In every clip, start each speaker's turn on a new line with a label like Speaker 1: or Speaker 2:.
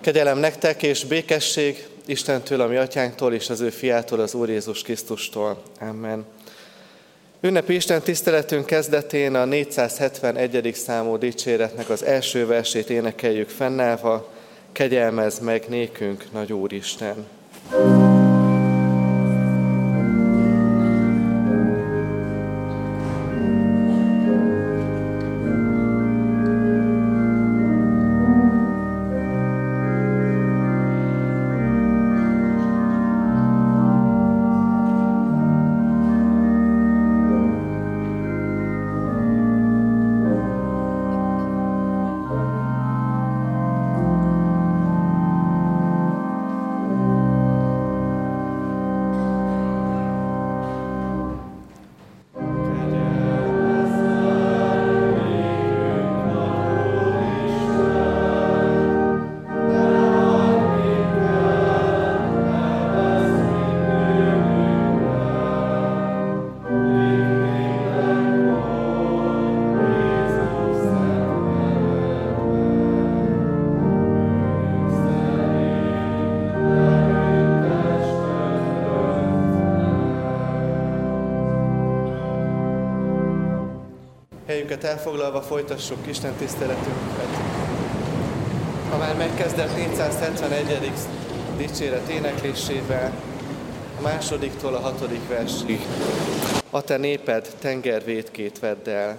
Speaker 1: Kegyelem nektek és békesség Istentől, a mi atyánktól és az ő fiától, az Úr Jézus Krisztustól. Amen. Ünnepi Isten tiszteletünk kezdetén a 471. számú dicséretnek az első versét énekeljük fennállva, kegyelmez meg nékünk, nagy Úristen. Isten. Elfoglalva folytassuk Isten tiszteletünket. Ha már megkezdett 471. dicséret éneklésével, a másodiktól a hatodik versig. A te néped tengervétkét vedd el,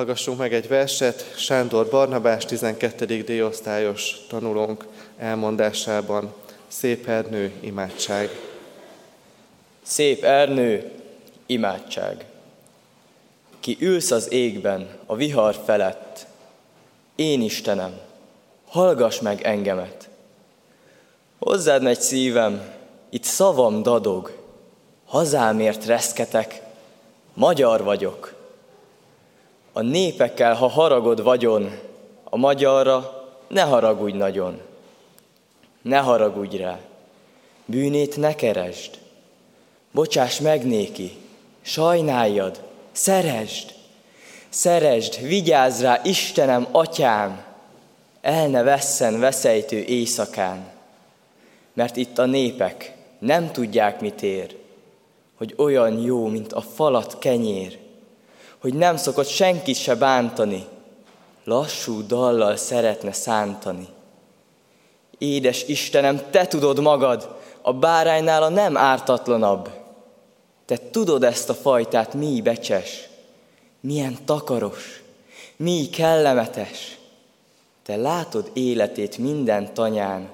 Speaker 1: Hallgassunk meg egy verset Sándor Barnabás 12. D-osztályos tanulónk elmondásában. Szép Ernő, imádság.
Speaker 2: Szép Ernő, Imádság. Ki ülsz az égben, a vihar felett, én Istenem, hallgass meg engemet. Hozzád megy szívem, itt szavam dadog, hazámért reszketek, magyar vagyok. A népekkel, ha haragod vagyon, a magyarra ne haragudj nagyon. Ne haragudj rá, bűnét ne keresd. Bocsáss meg néki, sajnáljad, szeresd. Szeresd, vigyázz rá, Istenem, atyám, el ne vesszen veszejtő éjszakán. Mert itt a népek nem tudják, mit ér, hogy olyan jó, mint a falat kenyér, hogy nem szokott senkit se bántani, lassú dallal szeretne szántani. Édes Istenem, Te tudod magad, a báránynál a nem ártatlanabb. Te tudod ezt a fajtát, mi becses, milyen takaros, mi kellemetes. Te látod életét minden tanyán,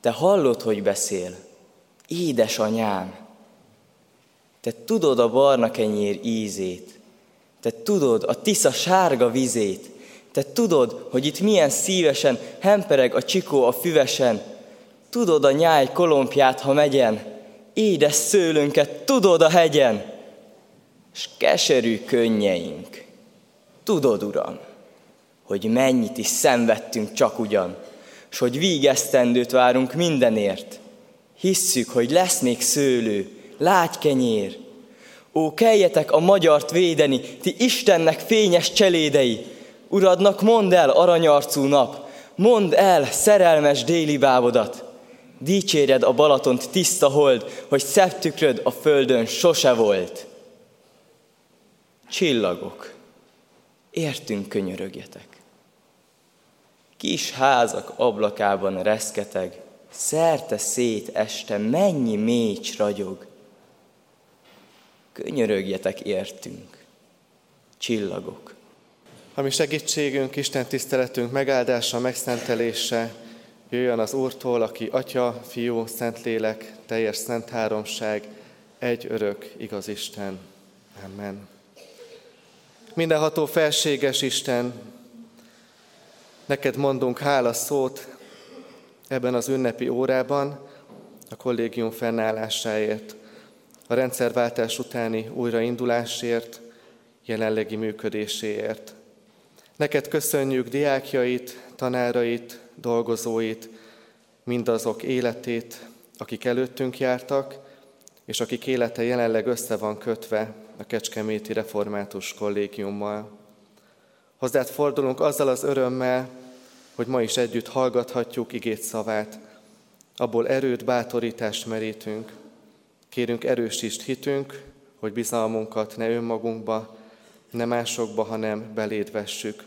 Speaker 2: te hallod, hogy beszél, édes anyám. Te tudod a barna kenyér ízét, te tudod a tisza sárga vizét, te tudod, hogy itt milyen szívesen hempereg a csikó a füvesen, tudod a nyáj kolompját, ha megyen, édes szőlőnket tudod a hegyen, s keserű könnyeink. Tudod, Uram, hogy mennyit is szenvedtünk csak ugyan, s hogy vígesztendőt várunk mindenért. Hisszük, hogy lesz még szőlő, lágy kenyér. Ó, keljetek a magyart védeni, ti Istennek fényes cselédei! Uradnak mondd el, aranyarcú nap, mondd el, szerelmes déli bábodat! Dicséred a Balatont tiszta hold, hogy szebb tükröd a földön sose volt. Csillagok, értünk könyörögjetek. Kis házak ablakában reszketeg, szerte szét este mennyi mécs ragyog. Könyörögjetek értünk, csillagok.
Speaker 1: Ami segítségünk, Isten tiszteletünk megáldása, megszentelése, jöjjön az Úrtól, aki Atya, Fiú, Szentlélek, teljes szent háromság, egy örök, igaz Isten. Amen. Mindenható felséges Isten, neked mondunk hála szót ebben az ünnepi órában, a kollégium fennállásáért, a rendszerváltás utáni újraindulásért, jelenlegi működéséért. Neked köszönjük diákjait, tanárait, dolgozóit, mindazok életét, akik előttünk jártak, és akik élete jelenleg össze van kötve a Kecskeméti Református Kollégiummal. Hozzád fordulunk azzal az örömmel, hogy ma is együtt hallgathatjuk igét szavát, abból erőt, bátorítást merítünk. Kérünk erősítsd hitünk, hogy bizalmunkat ne önmagunkba, ne másokba, hanem beléd vessük.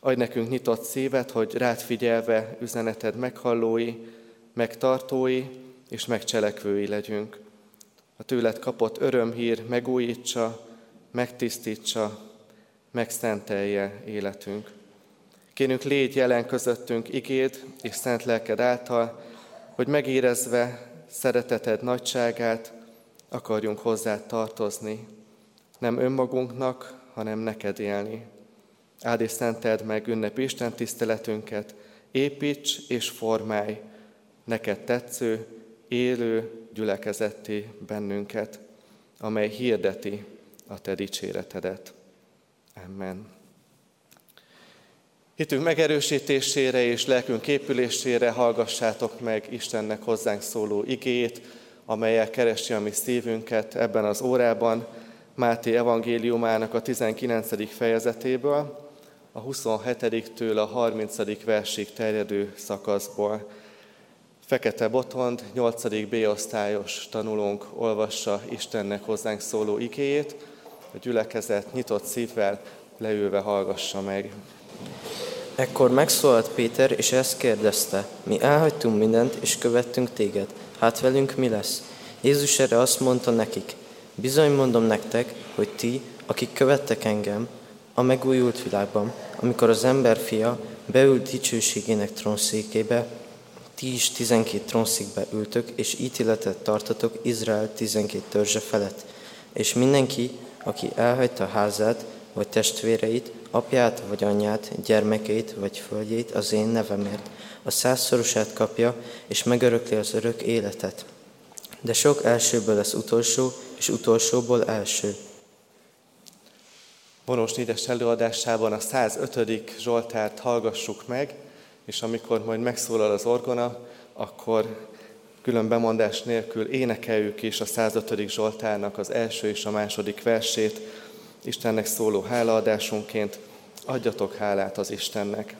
Speaker 1: Adj nekünk nyitott szívet, hogy rád figyelve üzeneted meghallói, megtartói és megcselekvői legyünk. A tőled kapott örömhír megújítsa, megtisztítsa, megszentelje életünk. Kérünk, légy jelen közöttünk igéd és szent lelked által, hogy megérezve szereteted nagyságát, akarjunk hozzá tartozni, nem önmagunknak, hanem neked élni. Áld és szenteld meg ünnep Isten tiszteletünket, építs és formálj neked tetsző, élő gyülekezetté bennünket, amely hirdeti a te dicséretedet. Amen. Hitünk megerősítésére és lelkünk épülésére hallgassátok meg Istennek hozzánk szóló igét, amelyel keresi a mi szívünket ebben az órában, Máté evangéliumának a 19. fejezetéből, a 27-től a 30. versig terjedő szakaszból. Fekete Botond, 8. B-osztályos tanulónk olvassa Istennek hozzánk szóló igéjét, a gyülekezet nyitott szívvel leülve hallgassa meg.
Speaker 3: Ekkor megszólalt Péter, és ezt kérdezte, mi elhagytunk mindent, és követtünk téged. Hát velünk mi lesz? Jézus erre azt mondta nekik, bizony mondom nektek, hogy ti, akik követtek engem, a megújult világban, amikor az ember fia beült dicsőségének trónszékébe, ti is tizenkét trónszékbe ültök, és ítéletet tartatok Izrael tizenkét törzse felett. És mindenki, aki elhagyta házát, vagy testvéreit, apját vagy anyját, gyermekeit vagy földjét az én nevemért, a százszorosát kapja, és megörökli az örök életet. De sok elsőből lesz utolsó, és utolsóból első.
Speaker 1: Bonos Nédes előadásában a 105. Zsoltárt hallgassuk meg, és amikor majd megszólal az orgona, akkor külön bemondás nélkül énekeljük is a 105. Zsoltárnak az első és a második versét, Istennek szóló hálaadásunként, adjatok hálát az Istennek.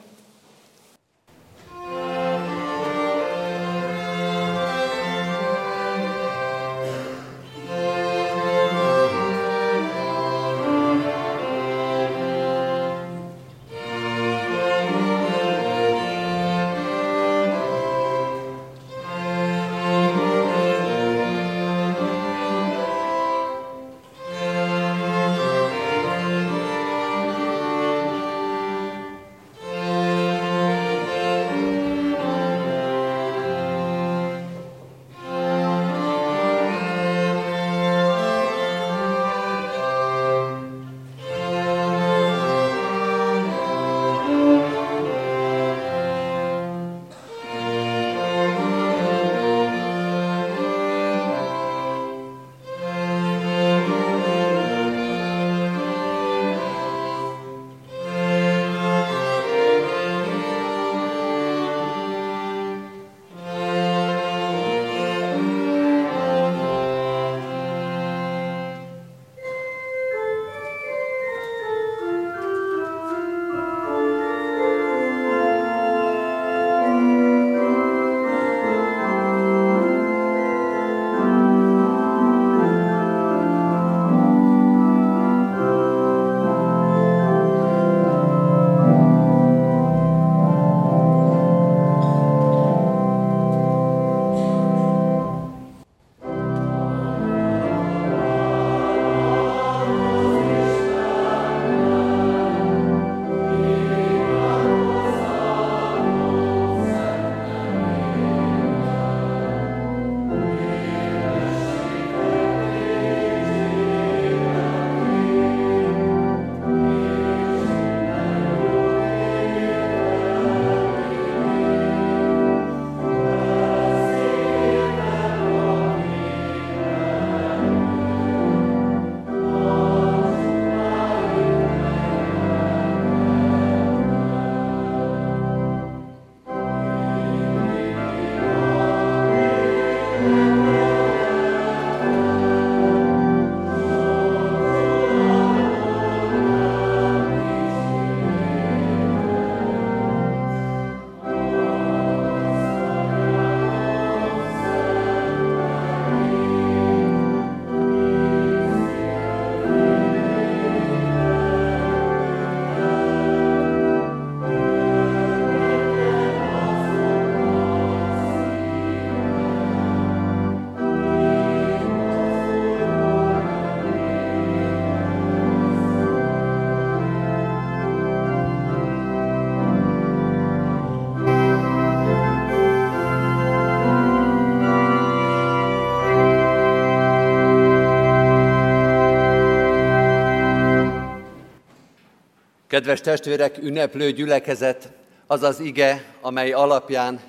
Speaker 4: Kedves testvérek, ünneplő gyülekezet, az az ige, amely alapján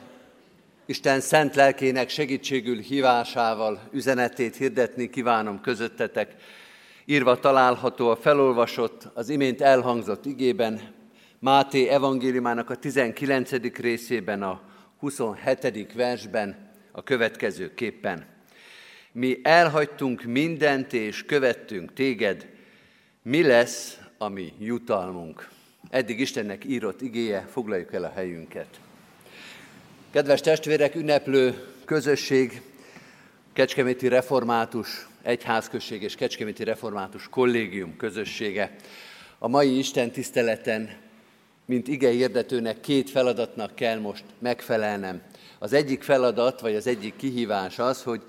Speaker 4: Isten szent lelkének segítségül hívásával üzenetét hirdetni kívánom közöttetek. Írva található a felolvasott, az imént elhangzott igében, Máté evangéliumának a 19. részében, a 27. versben a következő képpen. Mi elhagytunk mindent és követtünk téged, mi lesz a mi jutalmunk. Eddig Istennek írott igéje, foglaljuk el a helyünket. Kedves testvérek, ünneplő közösség, Kecskeméti Református Egyházközség és Kecskeméti Református Kollégium közössége. A mai Isten tiszteleten, mint ige hirdetőnek, két feladatnak kell most megfelelnem. Az egyik feladat, vagy az egyik kihívás az, hogy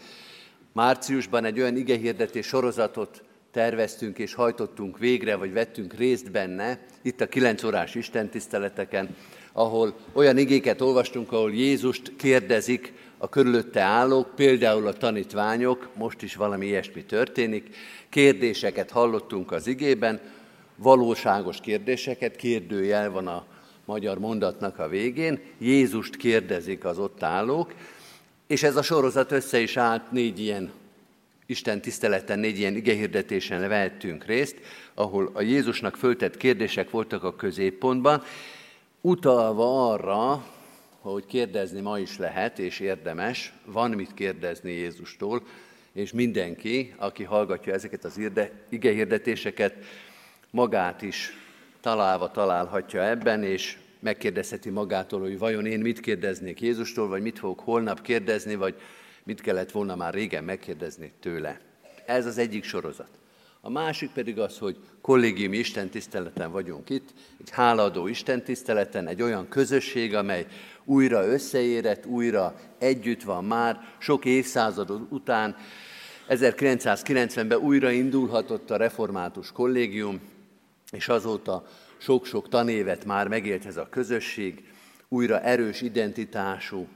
Speaker 4: márciusban egy olyan igehirdetés sorozatot terveztünk és hajtottunk végre, vagy vettünk részt benne, itt a kilenc órás istentiszteleteken, ahol olyan igéket olvastunk, ahol Jézust kérdezik a körülötte állók, például a tanítványok, most is valami ilyesmi történik, kérdéseket hallottunk az igében, valóságos kérdéseket, kérdőjel van a magyar mondatnak a végén, Jézust kérdezik az ott állók, és ez a sorozat össze is állt négy ilyen Isten tiszteleten, négy ilyen igehirdetésen vehettünk részt, ahol a Jézusnak föltett kérdések voltak a középpontban, utalva arra, hogy kérdezni ma is lehet, és érdemes, van mit kérdezni Jézustól, és mindenki, aki hallgatja ezeket az igehirdetéseket, magát is találva találhatja ebben, és megkérdezheti magától, hogy vajon én mit kérdeznék Jézustól, vagy mit fogok holnap kérdezni, vagy mit kellett volna már régen megkérdezni tőle. Ez az egyik sorozat. A másik pedig az, hogy kollégiumi istentiszteleten vagyunk itt, egy háladó istentiszteleten, egy olyan közösség, amely újra összeérett, újra együtt van már, sok évszázad után, 1990-ben újra indulhatott a református kollégium, és azóta sok-sok tanévet már megélt ez a közösség, újra erős identitású,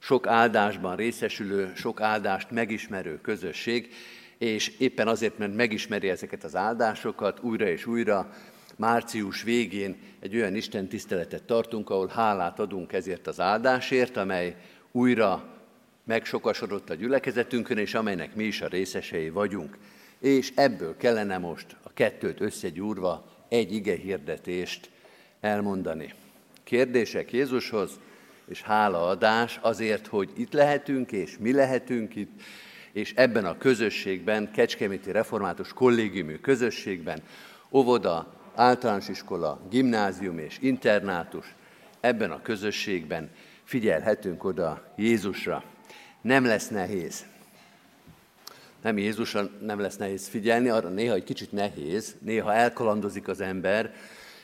Speaker 4: sok áldásban részesülő, sok áldást megismerő közösség, és éppen azért, mert megismeri ezeket az áldásokat, újra és újra március végén egy olyan Isten tiszteletet tartunk, ahol hálát adunk ezért az áldásért, amely újra megsokasodott a gyülekezetünkön, és amelynek mi is a részesei vagyunk. És ebből kellene most a kettőt összegyúrva egy ige hirdetést elmondani. Kérdések Jézushoz, és hálaadás azért, hogy itt lehetünk, és mi lehetünk itt, és ebben a közösségben, Kecskeméti Református Kollégiumű közösségben, óvoda, általános iskola, gimnázium és internátus, ebben a közösségben figyelhetünk oda Jézusra. Nem lesz nehéz. Nem Jézusra nem lesz nehéz figyelni, arra néha egy kicsit nehéz, néha elkalandozik az ember.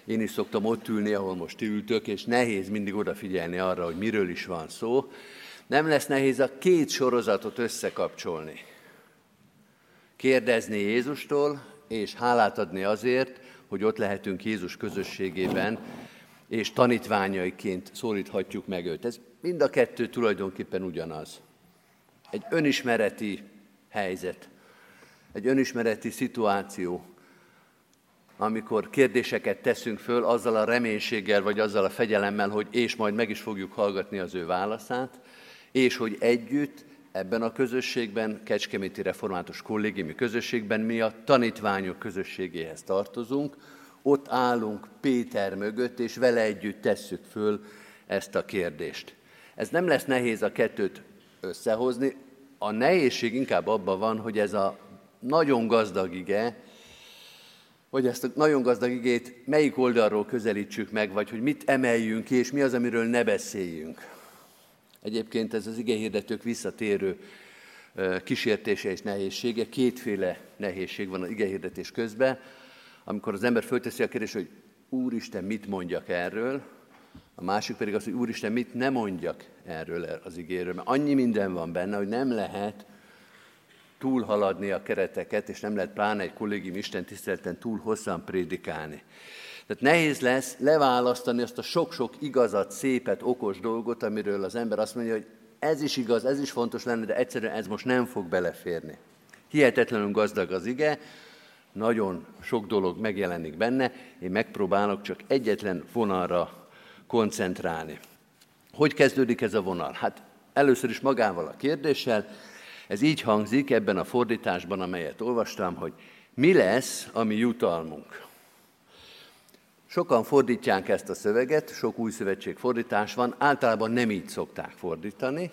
Speaker 4: Én is szoktam ott ülni, ahol most ültök, és nehéz mindig odafigyelni arra, hogy miről is van szó. Nem lesz nehéz a két sorozatot összekapcsolni. Kérdezni Jézustól, és hálát adni azért, hogy ott lehetünk Jézus közösségében, és tanítványaiként szólíthatjuk meg őt. Ez mind a kettő tulajdonképpen ugyanaz. Egy önismereti helyzet, egy önismereti szituáció, amikor kérdéseket teszünk föl azzal a reménységgel, vagy azzal a fegyelemmel, hogy és majd meg is fogjuk hallgatni az ő válaszát, és hogy együtt ebben a közösségben, Kecskeméti Református Kollégiumi Közösségben mi a tanítványok közösségéhez tartozunk, ott állunk Péter mögött, és vele együtt tesszük föl ezt a kérdést. Ez nem lesz nehéz a kettőt összehozni, a nehézség inkább abban van, hogy ez a nagyon gazdag ige, hogy ezt a nagyon gazdag igét melyik oldalról közelítsük meg, vagy hogy mit emeljünk ki, és mi az, amiről ne beszéljünk. Egyébként ez az igehirdetők visszatérő kísértése és nehézsége. Kétféle nehézség van az igehirdetés közben, amikor az ember fölteszi a kérdést, hogy Úristen, mit mondjak erről, a másik pedig az, hogy Úristen, mit ne mondjak erről az igéről, mert annyi minden van benne, hogy nem lehet túlhaladni a kereteket, és nem lehet pláne egy kollégium Isten tiszteleten túl hosszan prédikálni. Tehát nehéz lesz leválasztani azt a sok-sok igazat, szépet, okos dolgot, amiről az ember azt mondja, hogy ez is igaz, ez is fontos lenne, de egyszerűen ez most nem fog beleférni. Hihetetlenül gazdag az ige, nagyon sok dolog megjelenik benne, én megpróbálok csak egyetlen vonalra koncentrálni. Hogy kezdődik ez a vonal? Hát először is magával a kérdéssel, ez így hangzik ebben a fordításban, amelyet olvastam, hogy mi lesz a mi jutalmunk? Sokan fordítják ezt a szöveget, sok új szövetség fordítás van, általában nem így szokták fordítani,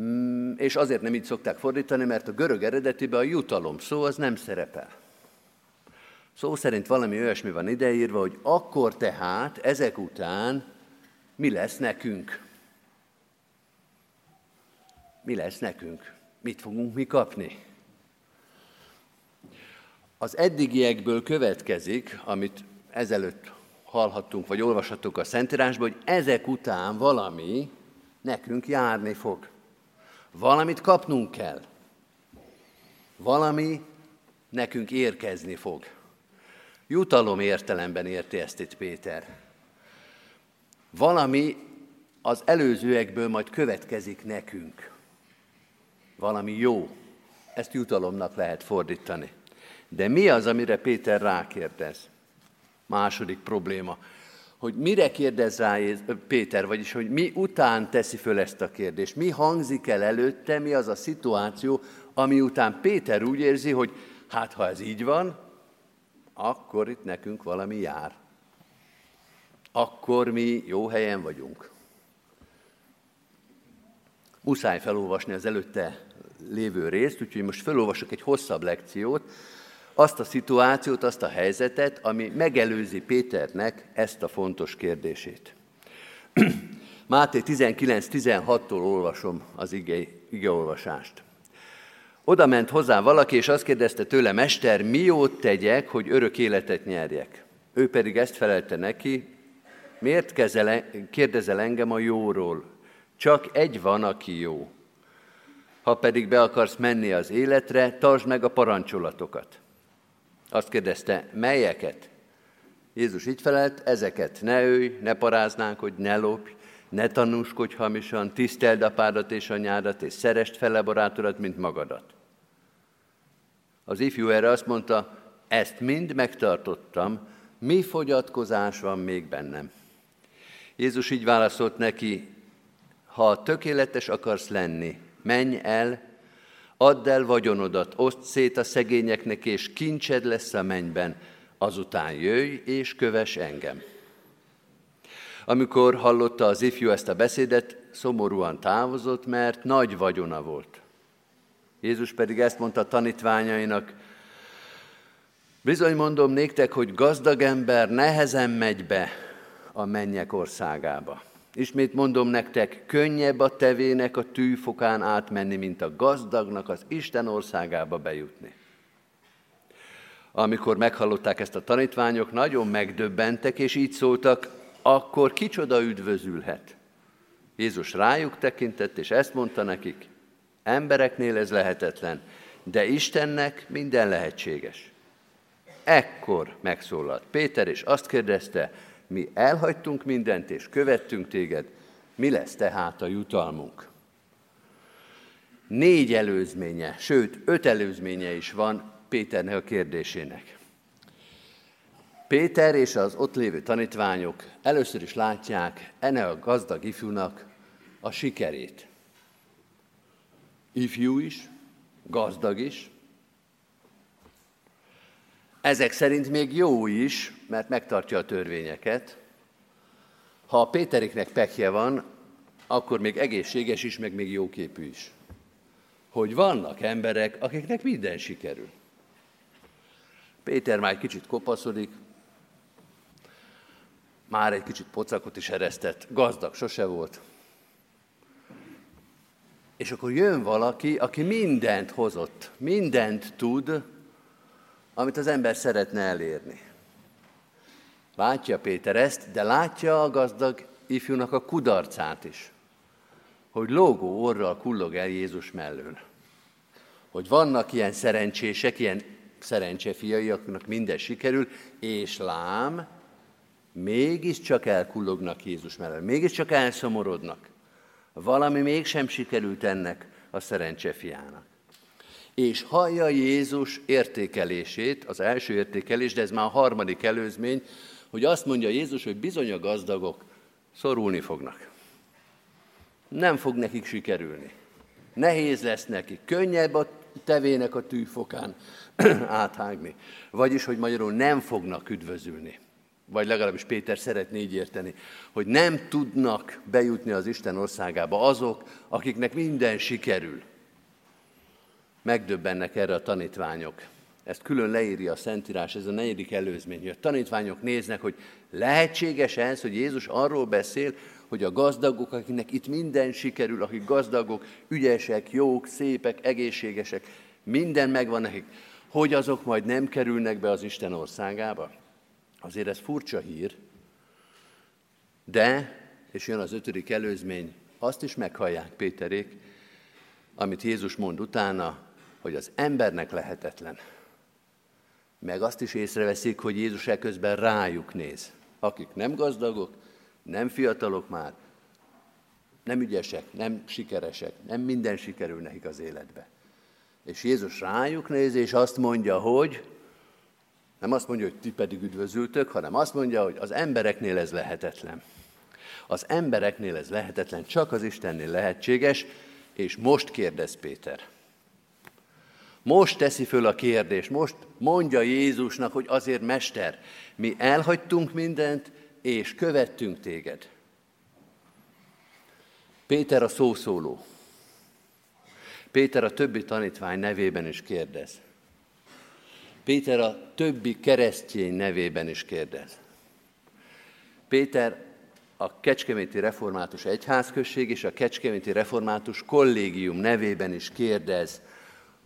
Speaker 4: mm, és azért nem így szokták fordítani, mert a görög eredetiben a jutalom szó az nem szerepel. Szó szerint valami olyasmi van ideírva, hogy akkor tehát ezek után mi lesz nekünk? Mi lesz nekünk? Mit fogunk mi kapni? Az eddigiekből következik, amit ezelőtt hallhattunk, vagy olvashattunk a Szentírásban, hogy ezek után valami nekünk járni fog. Valamit kapnunk kell. Valami nekünk érkezni fog. Jutalom értelemben érti ezt itt Péter. Valami az előzőekből majd következik nekünk. Valami jó. Ezt jutalomnak lehet fordítani. De mi az, amire Péter rákérdez? Második probléma. Hogy mire kérdez rá Péter, vagyis hogy mi után teszi föl ezt a kérdést? Mi hangzik el előtte, mi az a szituáció, ami után Péter úgy érzi, hogy hát ha ez így van, akkor itt nekünk valami jár. Akkor mi jó helyen vagyunk. Muszáj felolvasni az előtte lévő részt, úgyhogy most felolvasok egy hosszabb lekciót, azt a szituációt, azt a helyzetet, ami megelőzi Péternek ezt a fontos kérdését. Máté 19-16-tól olvasom az ige, igeolvasást. Oda ment hozzá valaki, és azt kérdezte tőle, Mester, mi jót tegyek, hogy örök életet nyerjek? Ő pedig ezt felelte neki, miért kezel, kérdezel engem a jóról? Csak egy van, aki jó. Ha pedig be akarsz menni az életre, tartsd meg a parancsolatokat. Azt kérdezte, melyeket? Jézus így felelt, ezeket ne ölj, ne paráznánkodj, ne lopj, ne tanúskodj hamisan, tiszteld apádat és anyádat, és szerest fele barátodat, mint magadat. Az ifjú erre azt mondta, ezt mind megtartottam, mi fogyatkozás van még bennem? Jézus így válaszolt neki, ha tökéletes akarsz lenni, menj el, add el vagyonodat, oszd szét a szegényeknek, és kincsed lesz a mennyben, azután jöjj és köves engem. Amikor hallotta az ifjú ezt a beszédet, szomorúan távozott, mert nagy vagyona volt. Jézus pedig ezt mondta a tanítványainak, bizony mondom néktek, hogy gazdag ember nehezen megy be a mennyek országába. Ismét mondom nektek, könnyebb a tevének a tűfokán átmenni, mint a gazdagnak az Isten országába bejutni. Amikor meghallották ezt a tanítványok, nagyon megdöbbentek, és így szóltak, akkor kicsoda üdvözülhet. Jézus rájuk tekintett, és ezt mondta nekik, embereknél ez lehetetlen, de Istennek minden lehetséges. Ekkor megszólalt Péter, és azt kérdezte, mi elhagytunk mindent, és követtünk téged, mi lesz tehát a jutalmunk? Négy előzménye, sőt, öt előzménye is van Péternek a kérdésének. Péter és az ott lévő tanítványok először is látják enne a gazdag ifjúnak a sikerét. Ifjú is, gazdag is, ezek szerint még jó is, mert megtartja a törvényeket. Ha a Péteriknek pekje van, akkor még egészséges is, meg még jóképű is. Hogy vannak emberek, akiknek minden sikerül. Péter már egy kicsit kopaszodik, már egy kicsit pocakot is eresztett, gazdag sose volt. És akkor jön valaki, aki mindent hozott, mindent tud, amit az ember szeretne elérni. Látja Péter ezt, de látja a gazdag ifjúnak a kudarcát is, hogy lógó orral kullog el Jézus mellől. Hogy vannak ilyen szerencsések, ilyen szerencsefiai, minden sikerül, és lám, mégiscsak elkullognak Jézus mellől, mégiscsak elszomorodnak. Valami mégsem sikerült ennek a szerencsefiának és hallja Jézus értékelését, az első értékelés, de ez már a harmadik előzmény, hogy azt mondja Jézus, hogy bizony a gazdagok szorulni fognak. Nem fog nekik sikerülni. Nehéz lesz nekik. Könnyebb a tevének a tűfokán áthágni. Vagyis, hogy magyarul nem fognak üdvözülni. Vagy legalábbis Péter szeretné így érteni, hogy nem tudnak bejutni az Isten országába azok, akiknek minden sikerül megdöbbennek erre a tanítványok. Ezt külön leírja a Szentírás, ez a negyedik előzmény, hogy a tanítványok néznek, hogy lehetséges ez, hogy Jézus arról beszél, hogy a gazdagok, akiknek itt minden sikerül, akik gazdagok, ügyesek, jók, szépek, egészségesek, minden megvan nekik, hogy azok majd nem kerülnek be az Isten országába? Azért ez furcsa hír, de, és jön az ötödik előzmény, azt is meghallják Péterék, amit Jézus mond utána, hogy az embernek lehetetlen. Meg azt is észreveszik, hogy Jézus eközben rájuk néz. Akik nem gazdagok, nem fiatalok már, nem ügyesek, nem sikeresek, nem minden sikerül nekik az életbe. És Jézus rájuk néz, és azt mondja, hogy nem azt mondja, hogy ti pedig üdvözültök, hanem azt mondja, hogy az embereknél ez lehetetlen. Az embereknél ez lehetetlen, csak az Istennél lehetséges, és most kérdez Péter. Most teszi föl a kérdést, most mondja Jézusnak, hogy azért, Mester, mi elhagytunk mindent, és követtünk téged. Péter a szószóló. Péter a többi tanítvány nevében is kérdez. Péter a többi keresztény nevében is kérdez. Péter a Kecskeméti Református Egyházközség és a Kecskeméti Református Kollégium nevében is kérdez.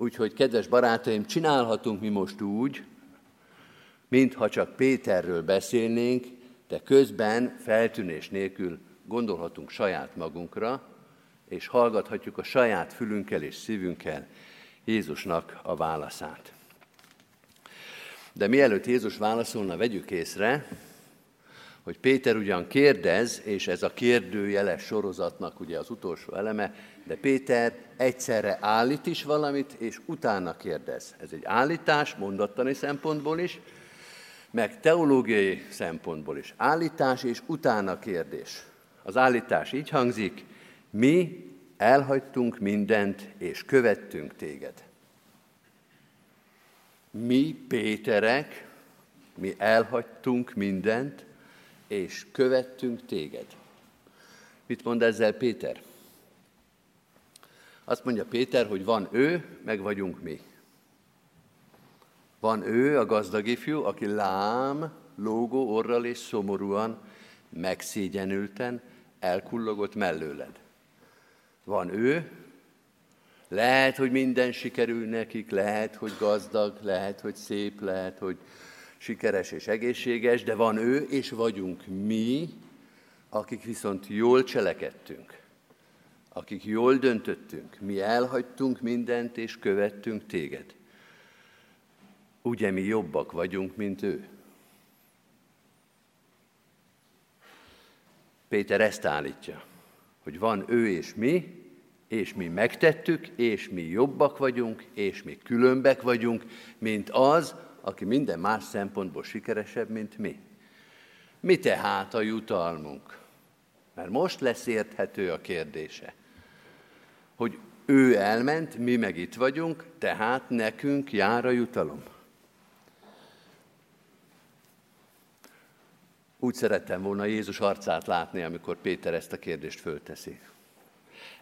Speaker 4: Úgyhogy, kedves barátaim, csinálhatunk mi most úgy, mintha csak Péterről beszélnénk, de közben feltűnés nélkül gondolhatunk saját magunkra, és hallgathatjuk a saját fülünkkel és szívünkkel Jézusnak a válaszát. De mielőtt Jézus válaszolna, vegyük észre, hogy Péter ugyan kérdez, és ez a kérdőjeles sorozatnak ugye az utolsó eleme, de Péter egyszerre állít is valamit, és utána kérdez. Ez egy állítás, mondattani szempontból is, meg teológiai szempontból is. Állítás és utána kérdés. Az állítás így hangzik, mi elhagytunk mindent, és követtünk téged. Mi Péterek, mi elhagytunk mindent, és követtünk téged. Mit mond ezzel Péter? Azt mondja Péter, hogy van ő, meg vagyunk mi. Van ő, a gazdag ifjú, aki lám, lógó orral és szomorúan, megszégyenülten elkullogott mellőled. Van ő, lehet, hogy minden sikerül nekik, lehet, hogy gazdag, lehet, hogy szép, lehet, hogy sikeres és egészséges, de van ő, és vagyunk mi, akik viszont jól cselekedtünk, akik jól döntöttünk, mi elhagytunk mindent, és követtünk téged. Ugye mi jobbak vagyunk, mint ő? Péter ezt állítja, hogy van ő és mi, és mi megtettük, és mi jobbak vagyunk, és mi különbek vagyunk, mint az, aki minden más szempontból sikeresebb, mint mi. Mi tehát a jutalmunk? Mert most lesz érthető a kérdése, hogy ő elment, mi meg itt vagyunk, tehát nekünk jár a jutalom. Úgy szerettem volna Jézus arcát látni, amikor Péter ezt a kérdést fölteszi.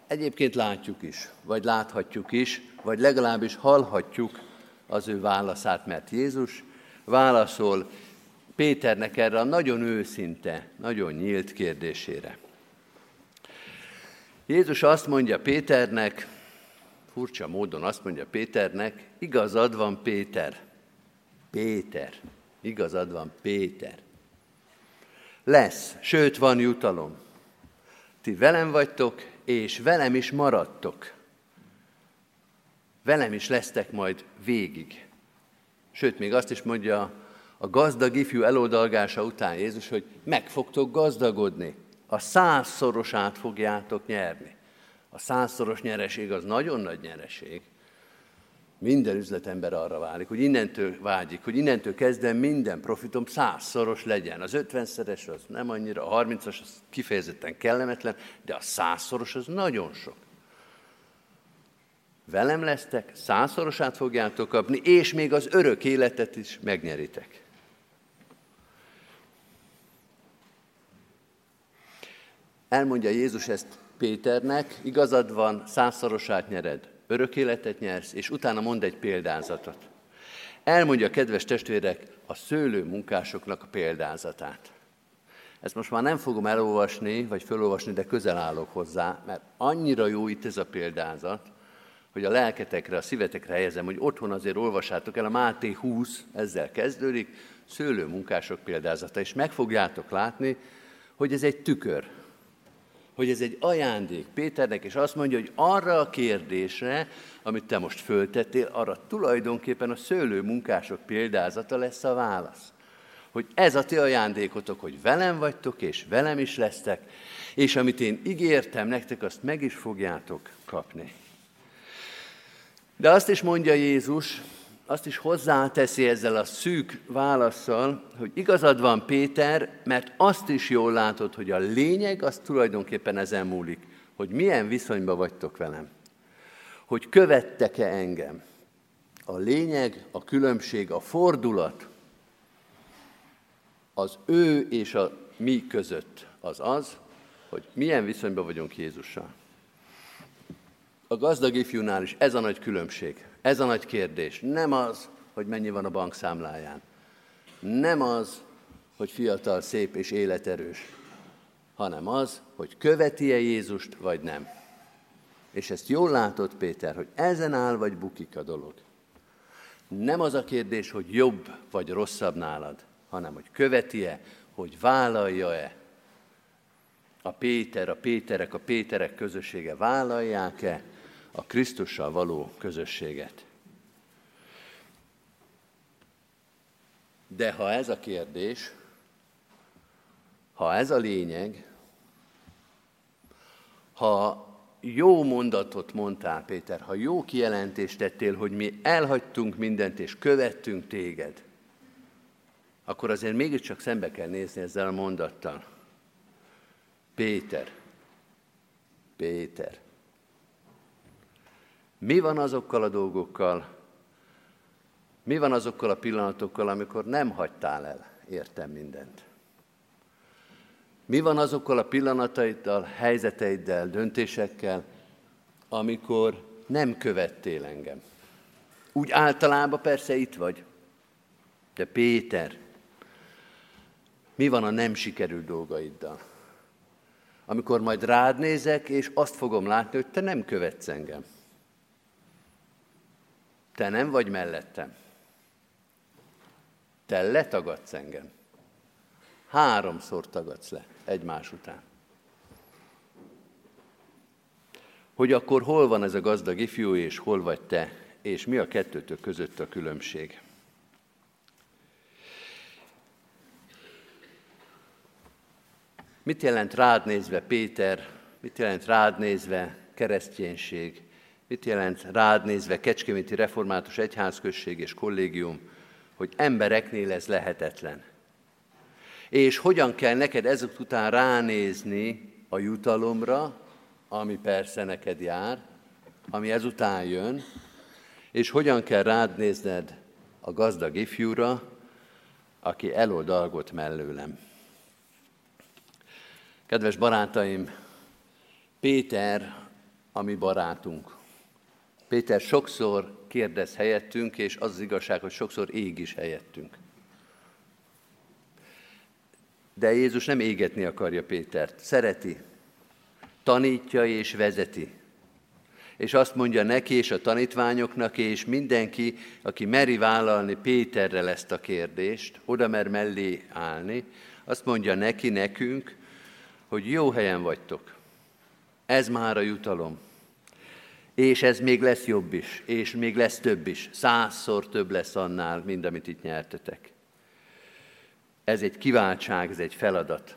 Speaker 4: Egyébként látjuk is, vagy láthatjuk is, vagy legalábbis hallhatjuk az ő válaszát, mert Jézus válaszol Péternek erre a nagyon őszinte, nagyon nyílt kérdésére. Jézus azt mondja Péternek, furcsa módon azt mondja Péternek, igazad van Péter. Péter. Igazad van Péter. Lesz, sőt van jutalom. Ti velem vagytok, és velem is maradtok. Velem is lesztek majd végig. Sőt, még azt is mondja a gazdag ifjú eloldalgása után Jézus, hogy meg fogtok gazdagodni. A százszorosát fogjátok nyerni. A százszoros nyereség az nagyon nagy nyereség. Minden üzletember arra válik, hogy innentől vágyik, hogy innentől kezdve minden profitom százszoros legyen. Az ötvenszeres az nem annyira, a harmincas az kifejezetten kellemetlen, de a százszoros az nagyon sok. Velem lesztek, százszorosát fogjátok kapni, és még az örök életet is megnyeritek. Elmondja Jézus ezt Péternek, igazad van, százszorosát nyered, örök életet nyersz, és utána mond egy példázatot. Elmondja, kedves testvérek, a szőlő munkásoknak a példázatát. Ezt most már nem fogom elolvasni, vagy felolvasni, de közel állok hozzá, mert annyira jó itt ez a példázat, hogy a lelketekre, a szívetekre helyezem, hogy otthon azért olvassátok el, a Máté 20 ezzel kezdődik, szőlő munkások példázata, és meg fogjátok látni, hogy ez egy tükör, hogy ez egy ajándék Péternek, és azt mondja, hogy arra a kérdésre, amit te most föltettél, arra tulajdonképpen a szőlő munkások példázata lesz a válasz. hogy ez a ti ajándékotok, hogy velem vagytok, és velem is lesztek, és amit én ígértem nektek, azt meg is fogjátok kapni. De azt is mondja Jézus, azt is hozzáteszi ezzel a szűk válaszsal, hogy igazad van Péter, mert azt is jól látod, hogy a lényeg az tulajdonképpen ezen múlik, hogy milyen viszonyban vagytok velem. Hogy követtek-e engem. A lényeg, a különbség, a fordulat az ő és a mi között az az, hogy milyen viszonyban vagyunk Jézussal. A gazdag ifjúnál is ez a nagy különbség, ez a nagy kérdés. Nem az, hogy mennyi van a bankszámláján. Nem az, hogy fiatal, szép és életerős, hanem az, hogy követi-e Jézust, vagy nem. És ezt jól látod, Péter, hogy ezen áll, vagy bukik a dolog. Nem az a kérdés, hogy jobb vagy rosszabb nálad, hanem hogy követi-e, hogy vállalja-e. A Péter, a Péterek, a Péterek közössége vállalják-e a Krisztussal való közösséget. De ha ez a kérdés, ha ez a lényeg, ha jó mondatot mondtál, Péter, ha jó kijelentést tettél, hogy mi elhagytunk mindent és követtünk téged, akkor azért mégiscsak szembe kell nézni ezzel a mondattal. Péter, Péter, mi van azokkal a dolgokkal, mi van azokkal a pillanatokkal, amikor nem hagytál el, értem mindent? Mi van azokkal a pillanataiddal, helyzeteiddel, döntésekkel, amikor nem követtél engem? Úgy általában persze itt vagy, de Péter, mi van a nem sikerült dolgaiddal? Amikor majd rád nézek, és azt fogom látni, hogy te nem követsz engem. Te nem vagy mellettem. Te letagadsz engem. Háromszor tagadsz le egymás után. Hogy akkor hol van ez a gazdag ifjú, és hol vagy te, és mi a kettőtök között a különbség? Mit jelent rád nézve Péter, mit jelent rád nézve kereszténység, mit jelent rád nézve Kecskeméti Református Egyházközség és Kollégium, hogy embereknél ez lehetetlen. És hogyan kell neked ezek után ránézni a jutalomra, ami persze neked jár, ami ezután jön, és hogyan kell rád nézned a gazdag ifjúra, aki eloldalgott mellőlem. Kedves barátaim, Péter a mi barátunk. Péter sokszor kérdez helyettünk, és az, az igazság, hogy sokszor ég is helyettünk. De Jézus nem égetni akarja Pétert, szereti, tanítja és vezeti. És azt mondja neki és a tanítványoknak, és mindenki, aki meri vállalni Péterrel ezt a kérdést, oda mer mellé állni, azt mondja neki, nekünk, hogy jó helyen vagytok. Ez már a jutalom. És ez még lesz jobb is, és még lesz több is. Százszor több lesz annál, mint amit itt nyertetek. Ez egy kiváltság, ez egy feladat.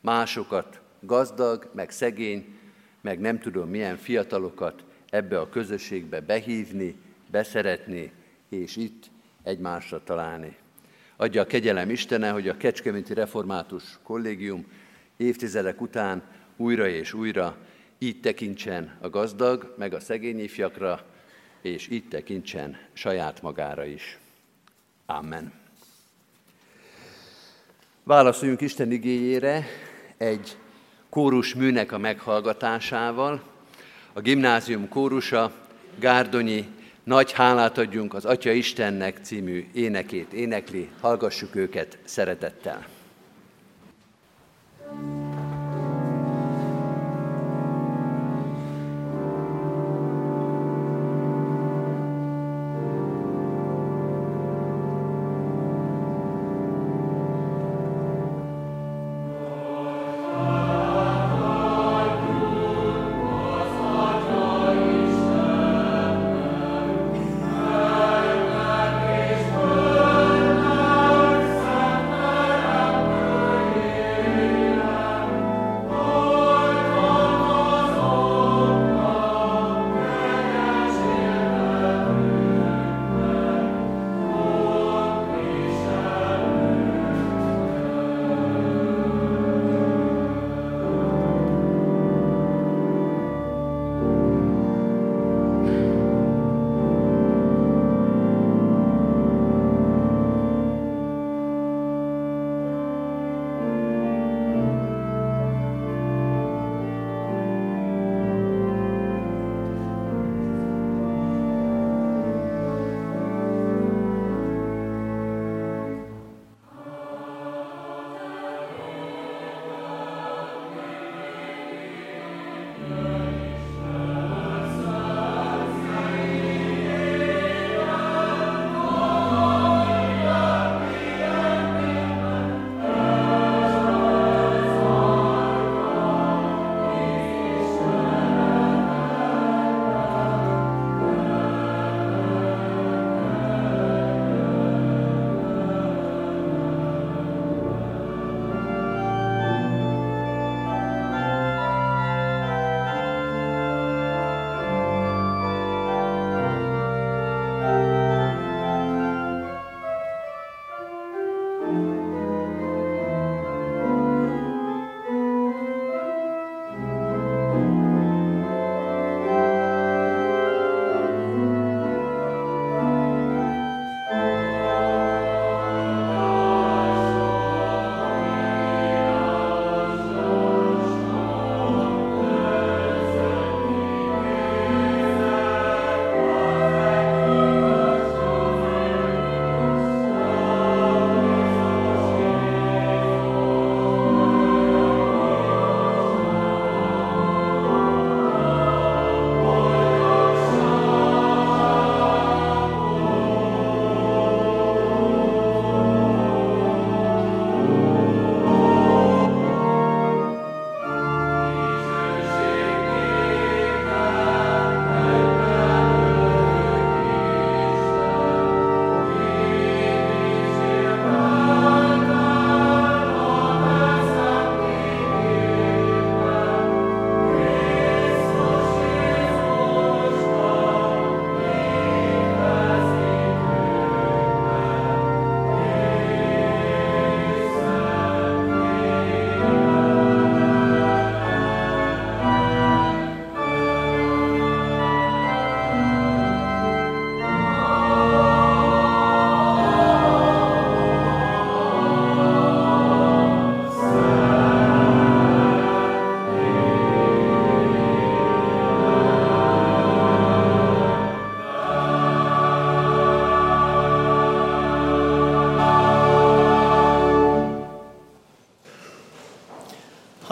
Speaker 4: Másokat, gazdag, meg szegény, meg nem tudom milyen fiatalokat ebbe a közösségbe behívni, beszeretni, és itt egymásra találni. Adja a kegyelem Istene, hogy a Kecskeméti Református Kollégium évtizedek után újra és újra így tekintsen a gazdag, meg a szegény ifjakra, és így tekintsen saját magára is. Amen. Válaszoljunk Isten igényére egy kórus műnek a meghallgatásával. A gimnázium kórusa Gárdonyi Nagy hálát adjunk az Atya Istennek című énekét énekli. Hallgassuk őket szeretettel.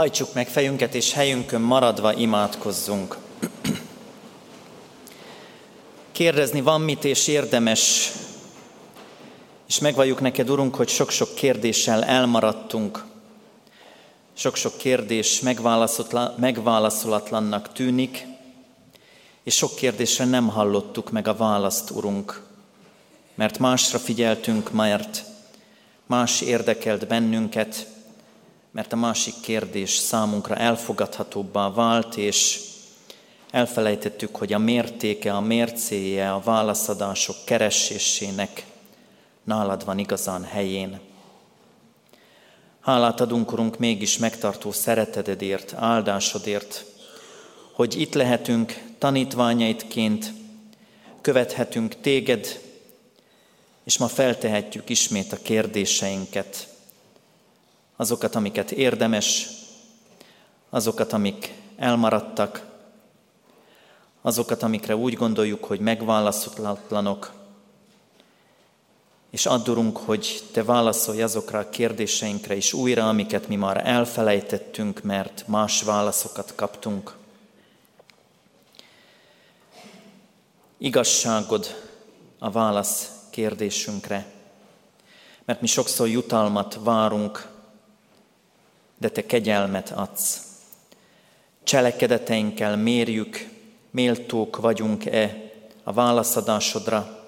Speaker 5: Hajtsuk meg fejünket, és helyünkön maradva imádkozzunk. Kérdezni van mit, és érdemes, és megvalljuk neked, Urunk, hogy sok-sok kérdéssel elmaradtunk. Sok-sok kérdés megválaszolatlannak tűnik, és sok kérdésre nem hallottuk meg a választ, Urunk, mert másra figyeltünk, mert más érdekelt bennünket, mert a másik kérdés számunkra elfogadhatóbbá vált, és elfelejtettük, hogy a mértéke, a mércéje a válaszadások keresésének nálad van igazán helyén. Hálát adunk, Urunk, mégis megtartó szeretededért, áldásodért, hogy itt lehetünk tanítványaitként, követhetünk téged, és ma feltehetjük ismét a kérdéseinket, azokat, amiket érdemes, azokat, amik elmaradtak, azokat, amikre úgy gondoljuk, hogy megválaszolatlanok, és addurunk, hogy Te válaszolj azokra a kérdéseinkre is újra, amiket mi már elfelejtettünk, mert más válaszokat kaptunk. Igazságod a válasz kérdésünkre, mert mi sokszor jutalmat várunk, de Te kegyelmet adsz. Cselekedeteinkkel mérjük, méltók vagyunk-e a válaszadásodra,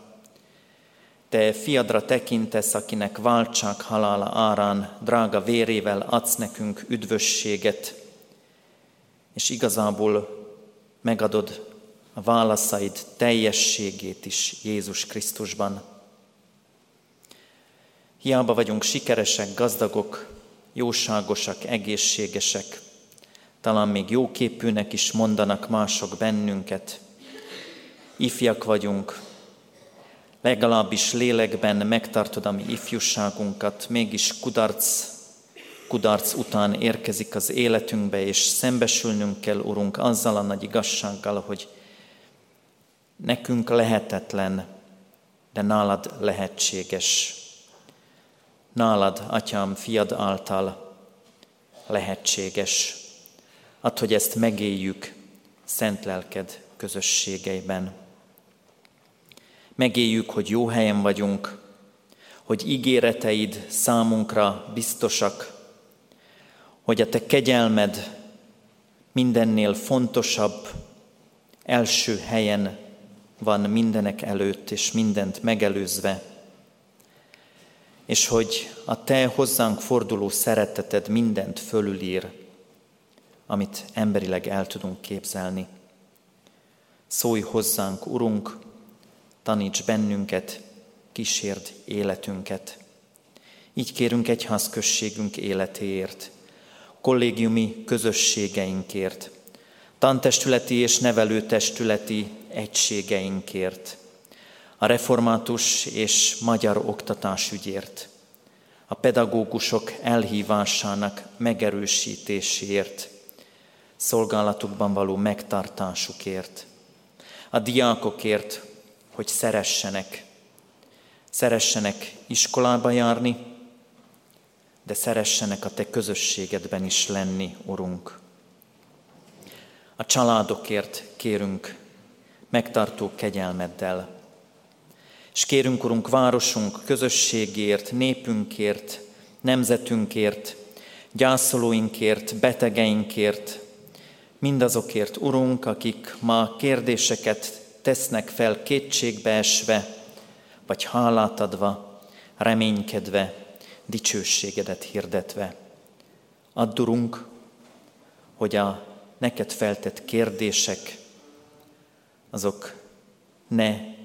Speaker 5: te fiadra tekintesz, akinek váltság halála árán drága vérével adsz nekünk üdvösséget, és igazából megadod a válaszaid teljességét is Jézus Krisztusban. Hiába vagyunk sikeresek, gazdagok, jóságosak, egészségesek, talán még jóképűnek is mondanak mások bennünket. Ifjak vagyunk, legalábbis lélekben megtartod a mi ifjúságunkat, mégis kudarc, kudarc után érkezik az életünkbe, és szembesülnünk kell, Urunk, azzal a nagy igazsággal, hogy nekünk lehetetlen, de nálad lehetséges. Nálad, Atyám, fiad által lehetséges. Add, hogy ezt megéljük szent lelked közösségeiben. Megéljük, hogy jó helyen vagyunk, hogy ígéreteid számunkra biztosak, hogy a te kegyelmed mindennél fontosabb, első helyen van mindenek előtt, és mindent megelőzve, és hogy a te hozzánk forduló szereteted mindent fölülír, amit emberileg el tudunk képzelni. Szólj hozzánk, Urunk, taníts bennünket, kísérd életünket. Így kérünk egyházközségünk életéért, kollégiumi közösségeinkért, tantestületi és nevelőtestületi egységeinkért, a református és magyar oktatásügyért, a pedagógusok elhívásának megerősítéséért, szolgálatukban való megtartásukért, a diákokért, hogy szeressenek. Szeressenek iskolába járni, de szeressenek a Te közösségedben is lenni, Urunk. A családokért kérünk megtartó kegyelmeddel. És kérünk, Urunk, városunk közösségért, népünkért, nemzetünkért, gyászolóinkért, betegeinkért, mindazokért, Urunk, akik ma kérdéseket tesznek fel kétségbeesve, vagy hálát adva, reménykedve, dicsőségedet hirdetve. Addurunk, hogy a neked feltett kérdések, azok ne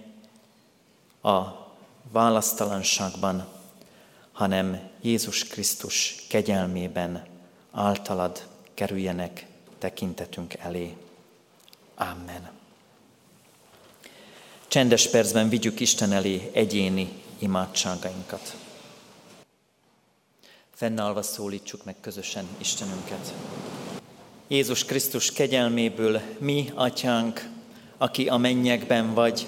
Speaker 5: a választalanságban, hanem Jézus Krisztus kegyelmében általad kerüljenek tekintetünk elé. Amen. Csendes percben vigyük Isten elé egyéni imádságainkat. Fennállva szólítsuk meg közösen Istenünket. Jézus Krisztus kegyelméből mi, Atyánk, aki a mennyekben vagy,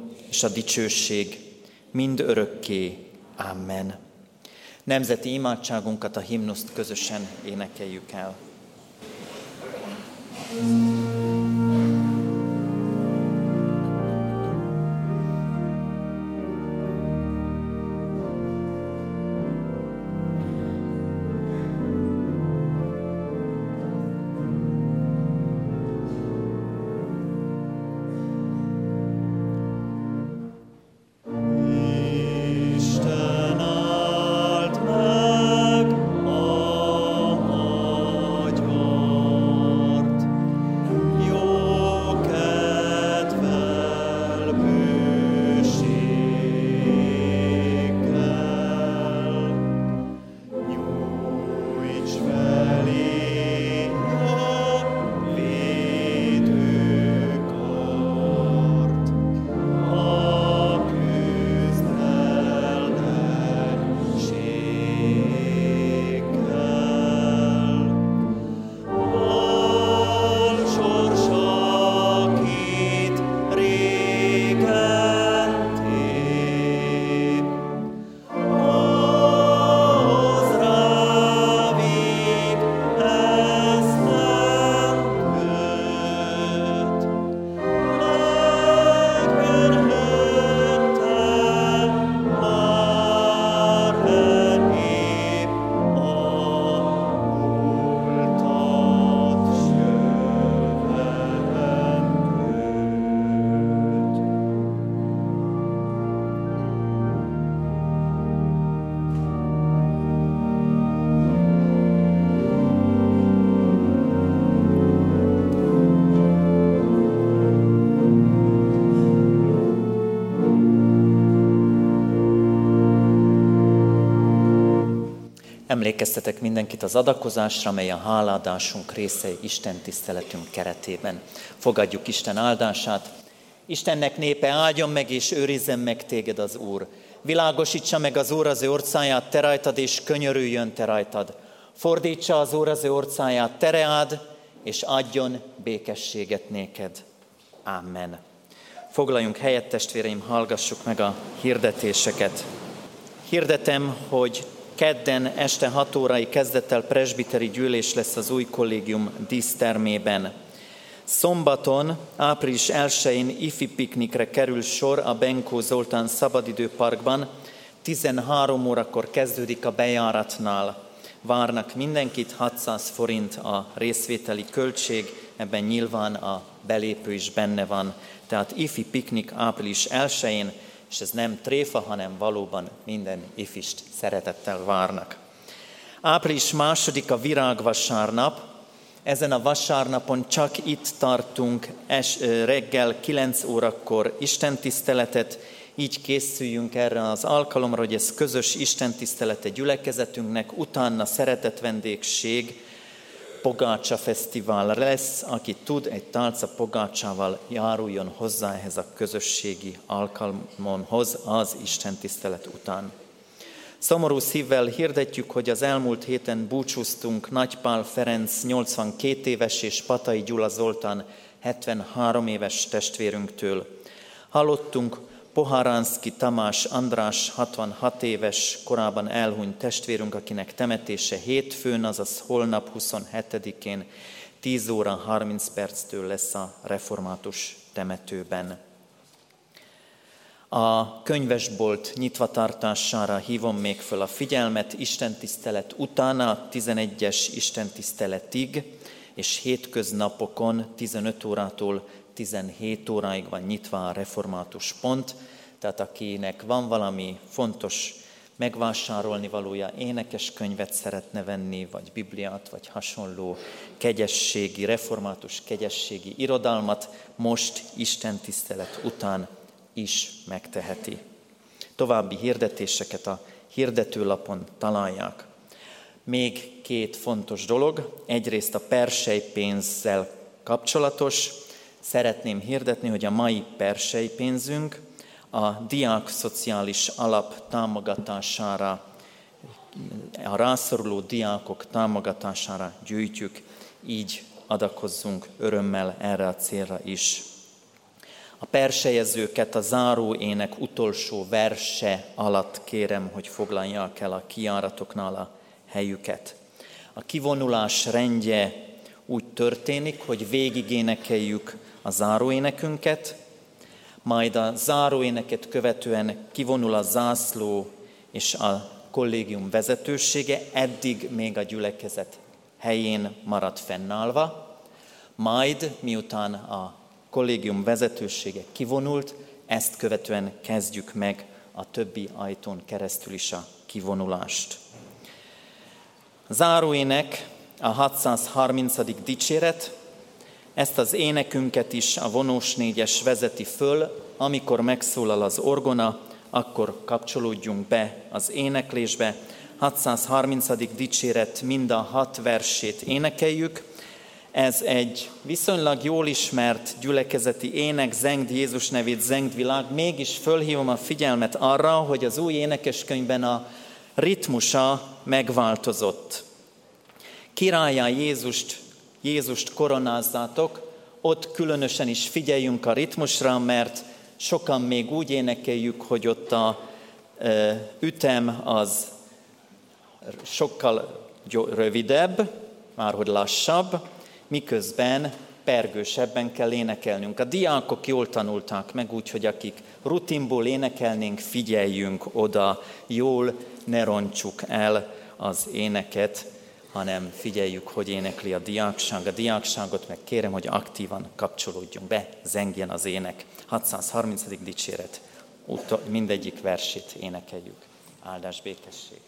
Speaker 5: és a dicsőség mind örökké. Amen. Nemzeti imádságunkat, a himnuszt közösen énekeljük el. thank Emlékeztetek mindenkit az adakozásra, mely a háládásunk része Isten tiszteletünk keretében. Fogadjuk Isten áldását. Istennek népe áldjon meg és őrizzen meg téged az Úr. Világosítsa meg az Úr az ő orcáját te rajtad, és könyörüljön te rajtad. Fordítsa az Úr az ő orcáját tereád, és adjon békességet néked. Amen. Foglaljunk helyet, testvéreim, hallgassuk meg a hirdetéseket. Hirdetem, hogy kedden este 6 órai kezdettel presbiteri gyűlés lesz az új kollégium dísztermében. Szombaton, április 1-én ifi piknikre kerül sor a Benkó Zoltán Szabadidőparkban. 13 órakor kezdődik a bejáratnál. Várnak mindenkit, 600 forint a részvételi költség, ebben nyilván a belépő is benne van. Tehát ifi piknik április 1-én, és ez nem tréfa, hanem valóban minden ifist szeretettel várnak. Április második a virágvasárnap, ezen a vasárnapon csak itt tartunk es, reggel 9 órakor istentiszteletet, így készüljünk erre az alkalomra, hogy ez közös istentisztelete gyülekezetünknek, utána szeretett vendégség, Pogácsa Fesztivál lesz, aki tud egy tálca pogácsával járuljon hozzá ehhez a közösségi alkalmonhoz az Isten tisztelet után. Szomorú szívvel hirdetjük, hogy az elmúlt héten búcsúztunk Nagypál Ferenc 82 éves és Patai Gyula Zoltán 73 éves testvérünktől. Hallottunk Poharánszki Tamás András 66 éves, korában elhunyt testvérünk, akinek temetése hétfőn, azaz holnap 27-én 10 óra 30 perctől lesz a református temetőben. A könyvesbolt nyitvatartására hívom még föl a figyelmet, istentisztelet után a 11-es istentiszteletig, és hétköznapokon 15 órától 17 óráig van nyitva a református pont, tehát akinek van valami fontos megvásárolni valója, énekes könyvet szeretne venni, vagy Bibliát, vagy hasonló kegyességi, református kegyességi irodalmat, most Isten tisztelet után is megteheti. További hirdetéseket a hirdetőlapon találják. Még két fontos dolog. Egyrészt a persejpénzzel kapcsolatos. Szeretném hirdetni, hogy a mai persejpénzünk a diák szociális alap támogatására, a rászoruló diákok támogatására gyűjtjük, így adakozzunk örömmel erre a célra is. A persejezőket a záró ének utolsó verse alatt kérem, hogy foglalják el a kiáratoknál a helyüket. A kivonulás rendje úgy történik, hogy végigénekeljük a záróénekünket, majd a záróéneket követően kivonul a zászló és a kollégium vezetősége, eddig még a gyülekezet helyén maradt fennállva, majd miután a kollégium vezetősége kivonult, ezt követően kezdjük meg a többi ajtón keresztül is a kivonulást. Záróének a 630. dicséret, ezt az énekünket is a vonós négyes vezeti föl, amikor megszólal az orgona, akkor kapcsolódjunk be az éneklésbe. 630. dicséret mind a hat versét énekeljük. Ez egy viszonylag jól ismert gyülekezeti ének, zengd Jézus nevét, zengd világ. Mégis fölhívom a figyelmet arra, hogy az új énekeskönyvben a ritmusa megváltozott. Királyá Jézust, Jézust koronázzátok, ott különösen is figyeljünk a ritmusra, mert sokan még úgy énekeljük, hogy ott a ütem az sokkal rövidebb, már hogy lassabb, miközben pergősebben kell énekelnünk. A diákok jól tanulták meg, úgyhogy akik rutinból énekelnénk, figyeljünk oda, jól ne roncsuk el az éneket, hanem figyeljük, hogy énekli a diákság. A diákságot meg kérem, hogy aktívan kapcsolódjunk be, zengjen az ének. 630. dicséret, mindegyik versét énekeljük. Áldás békesség!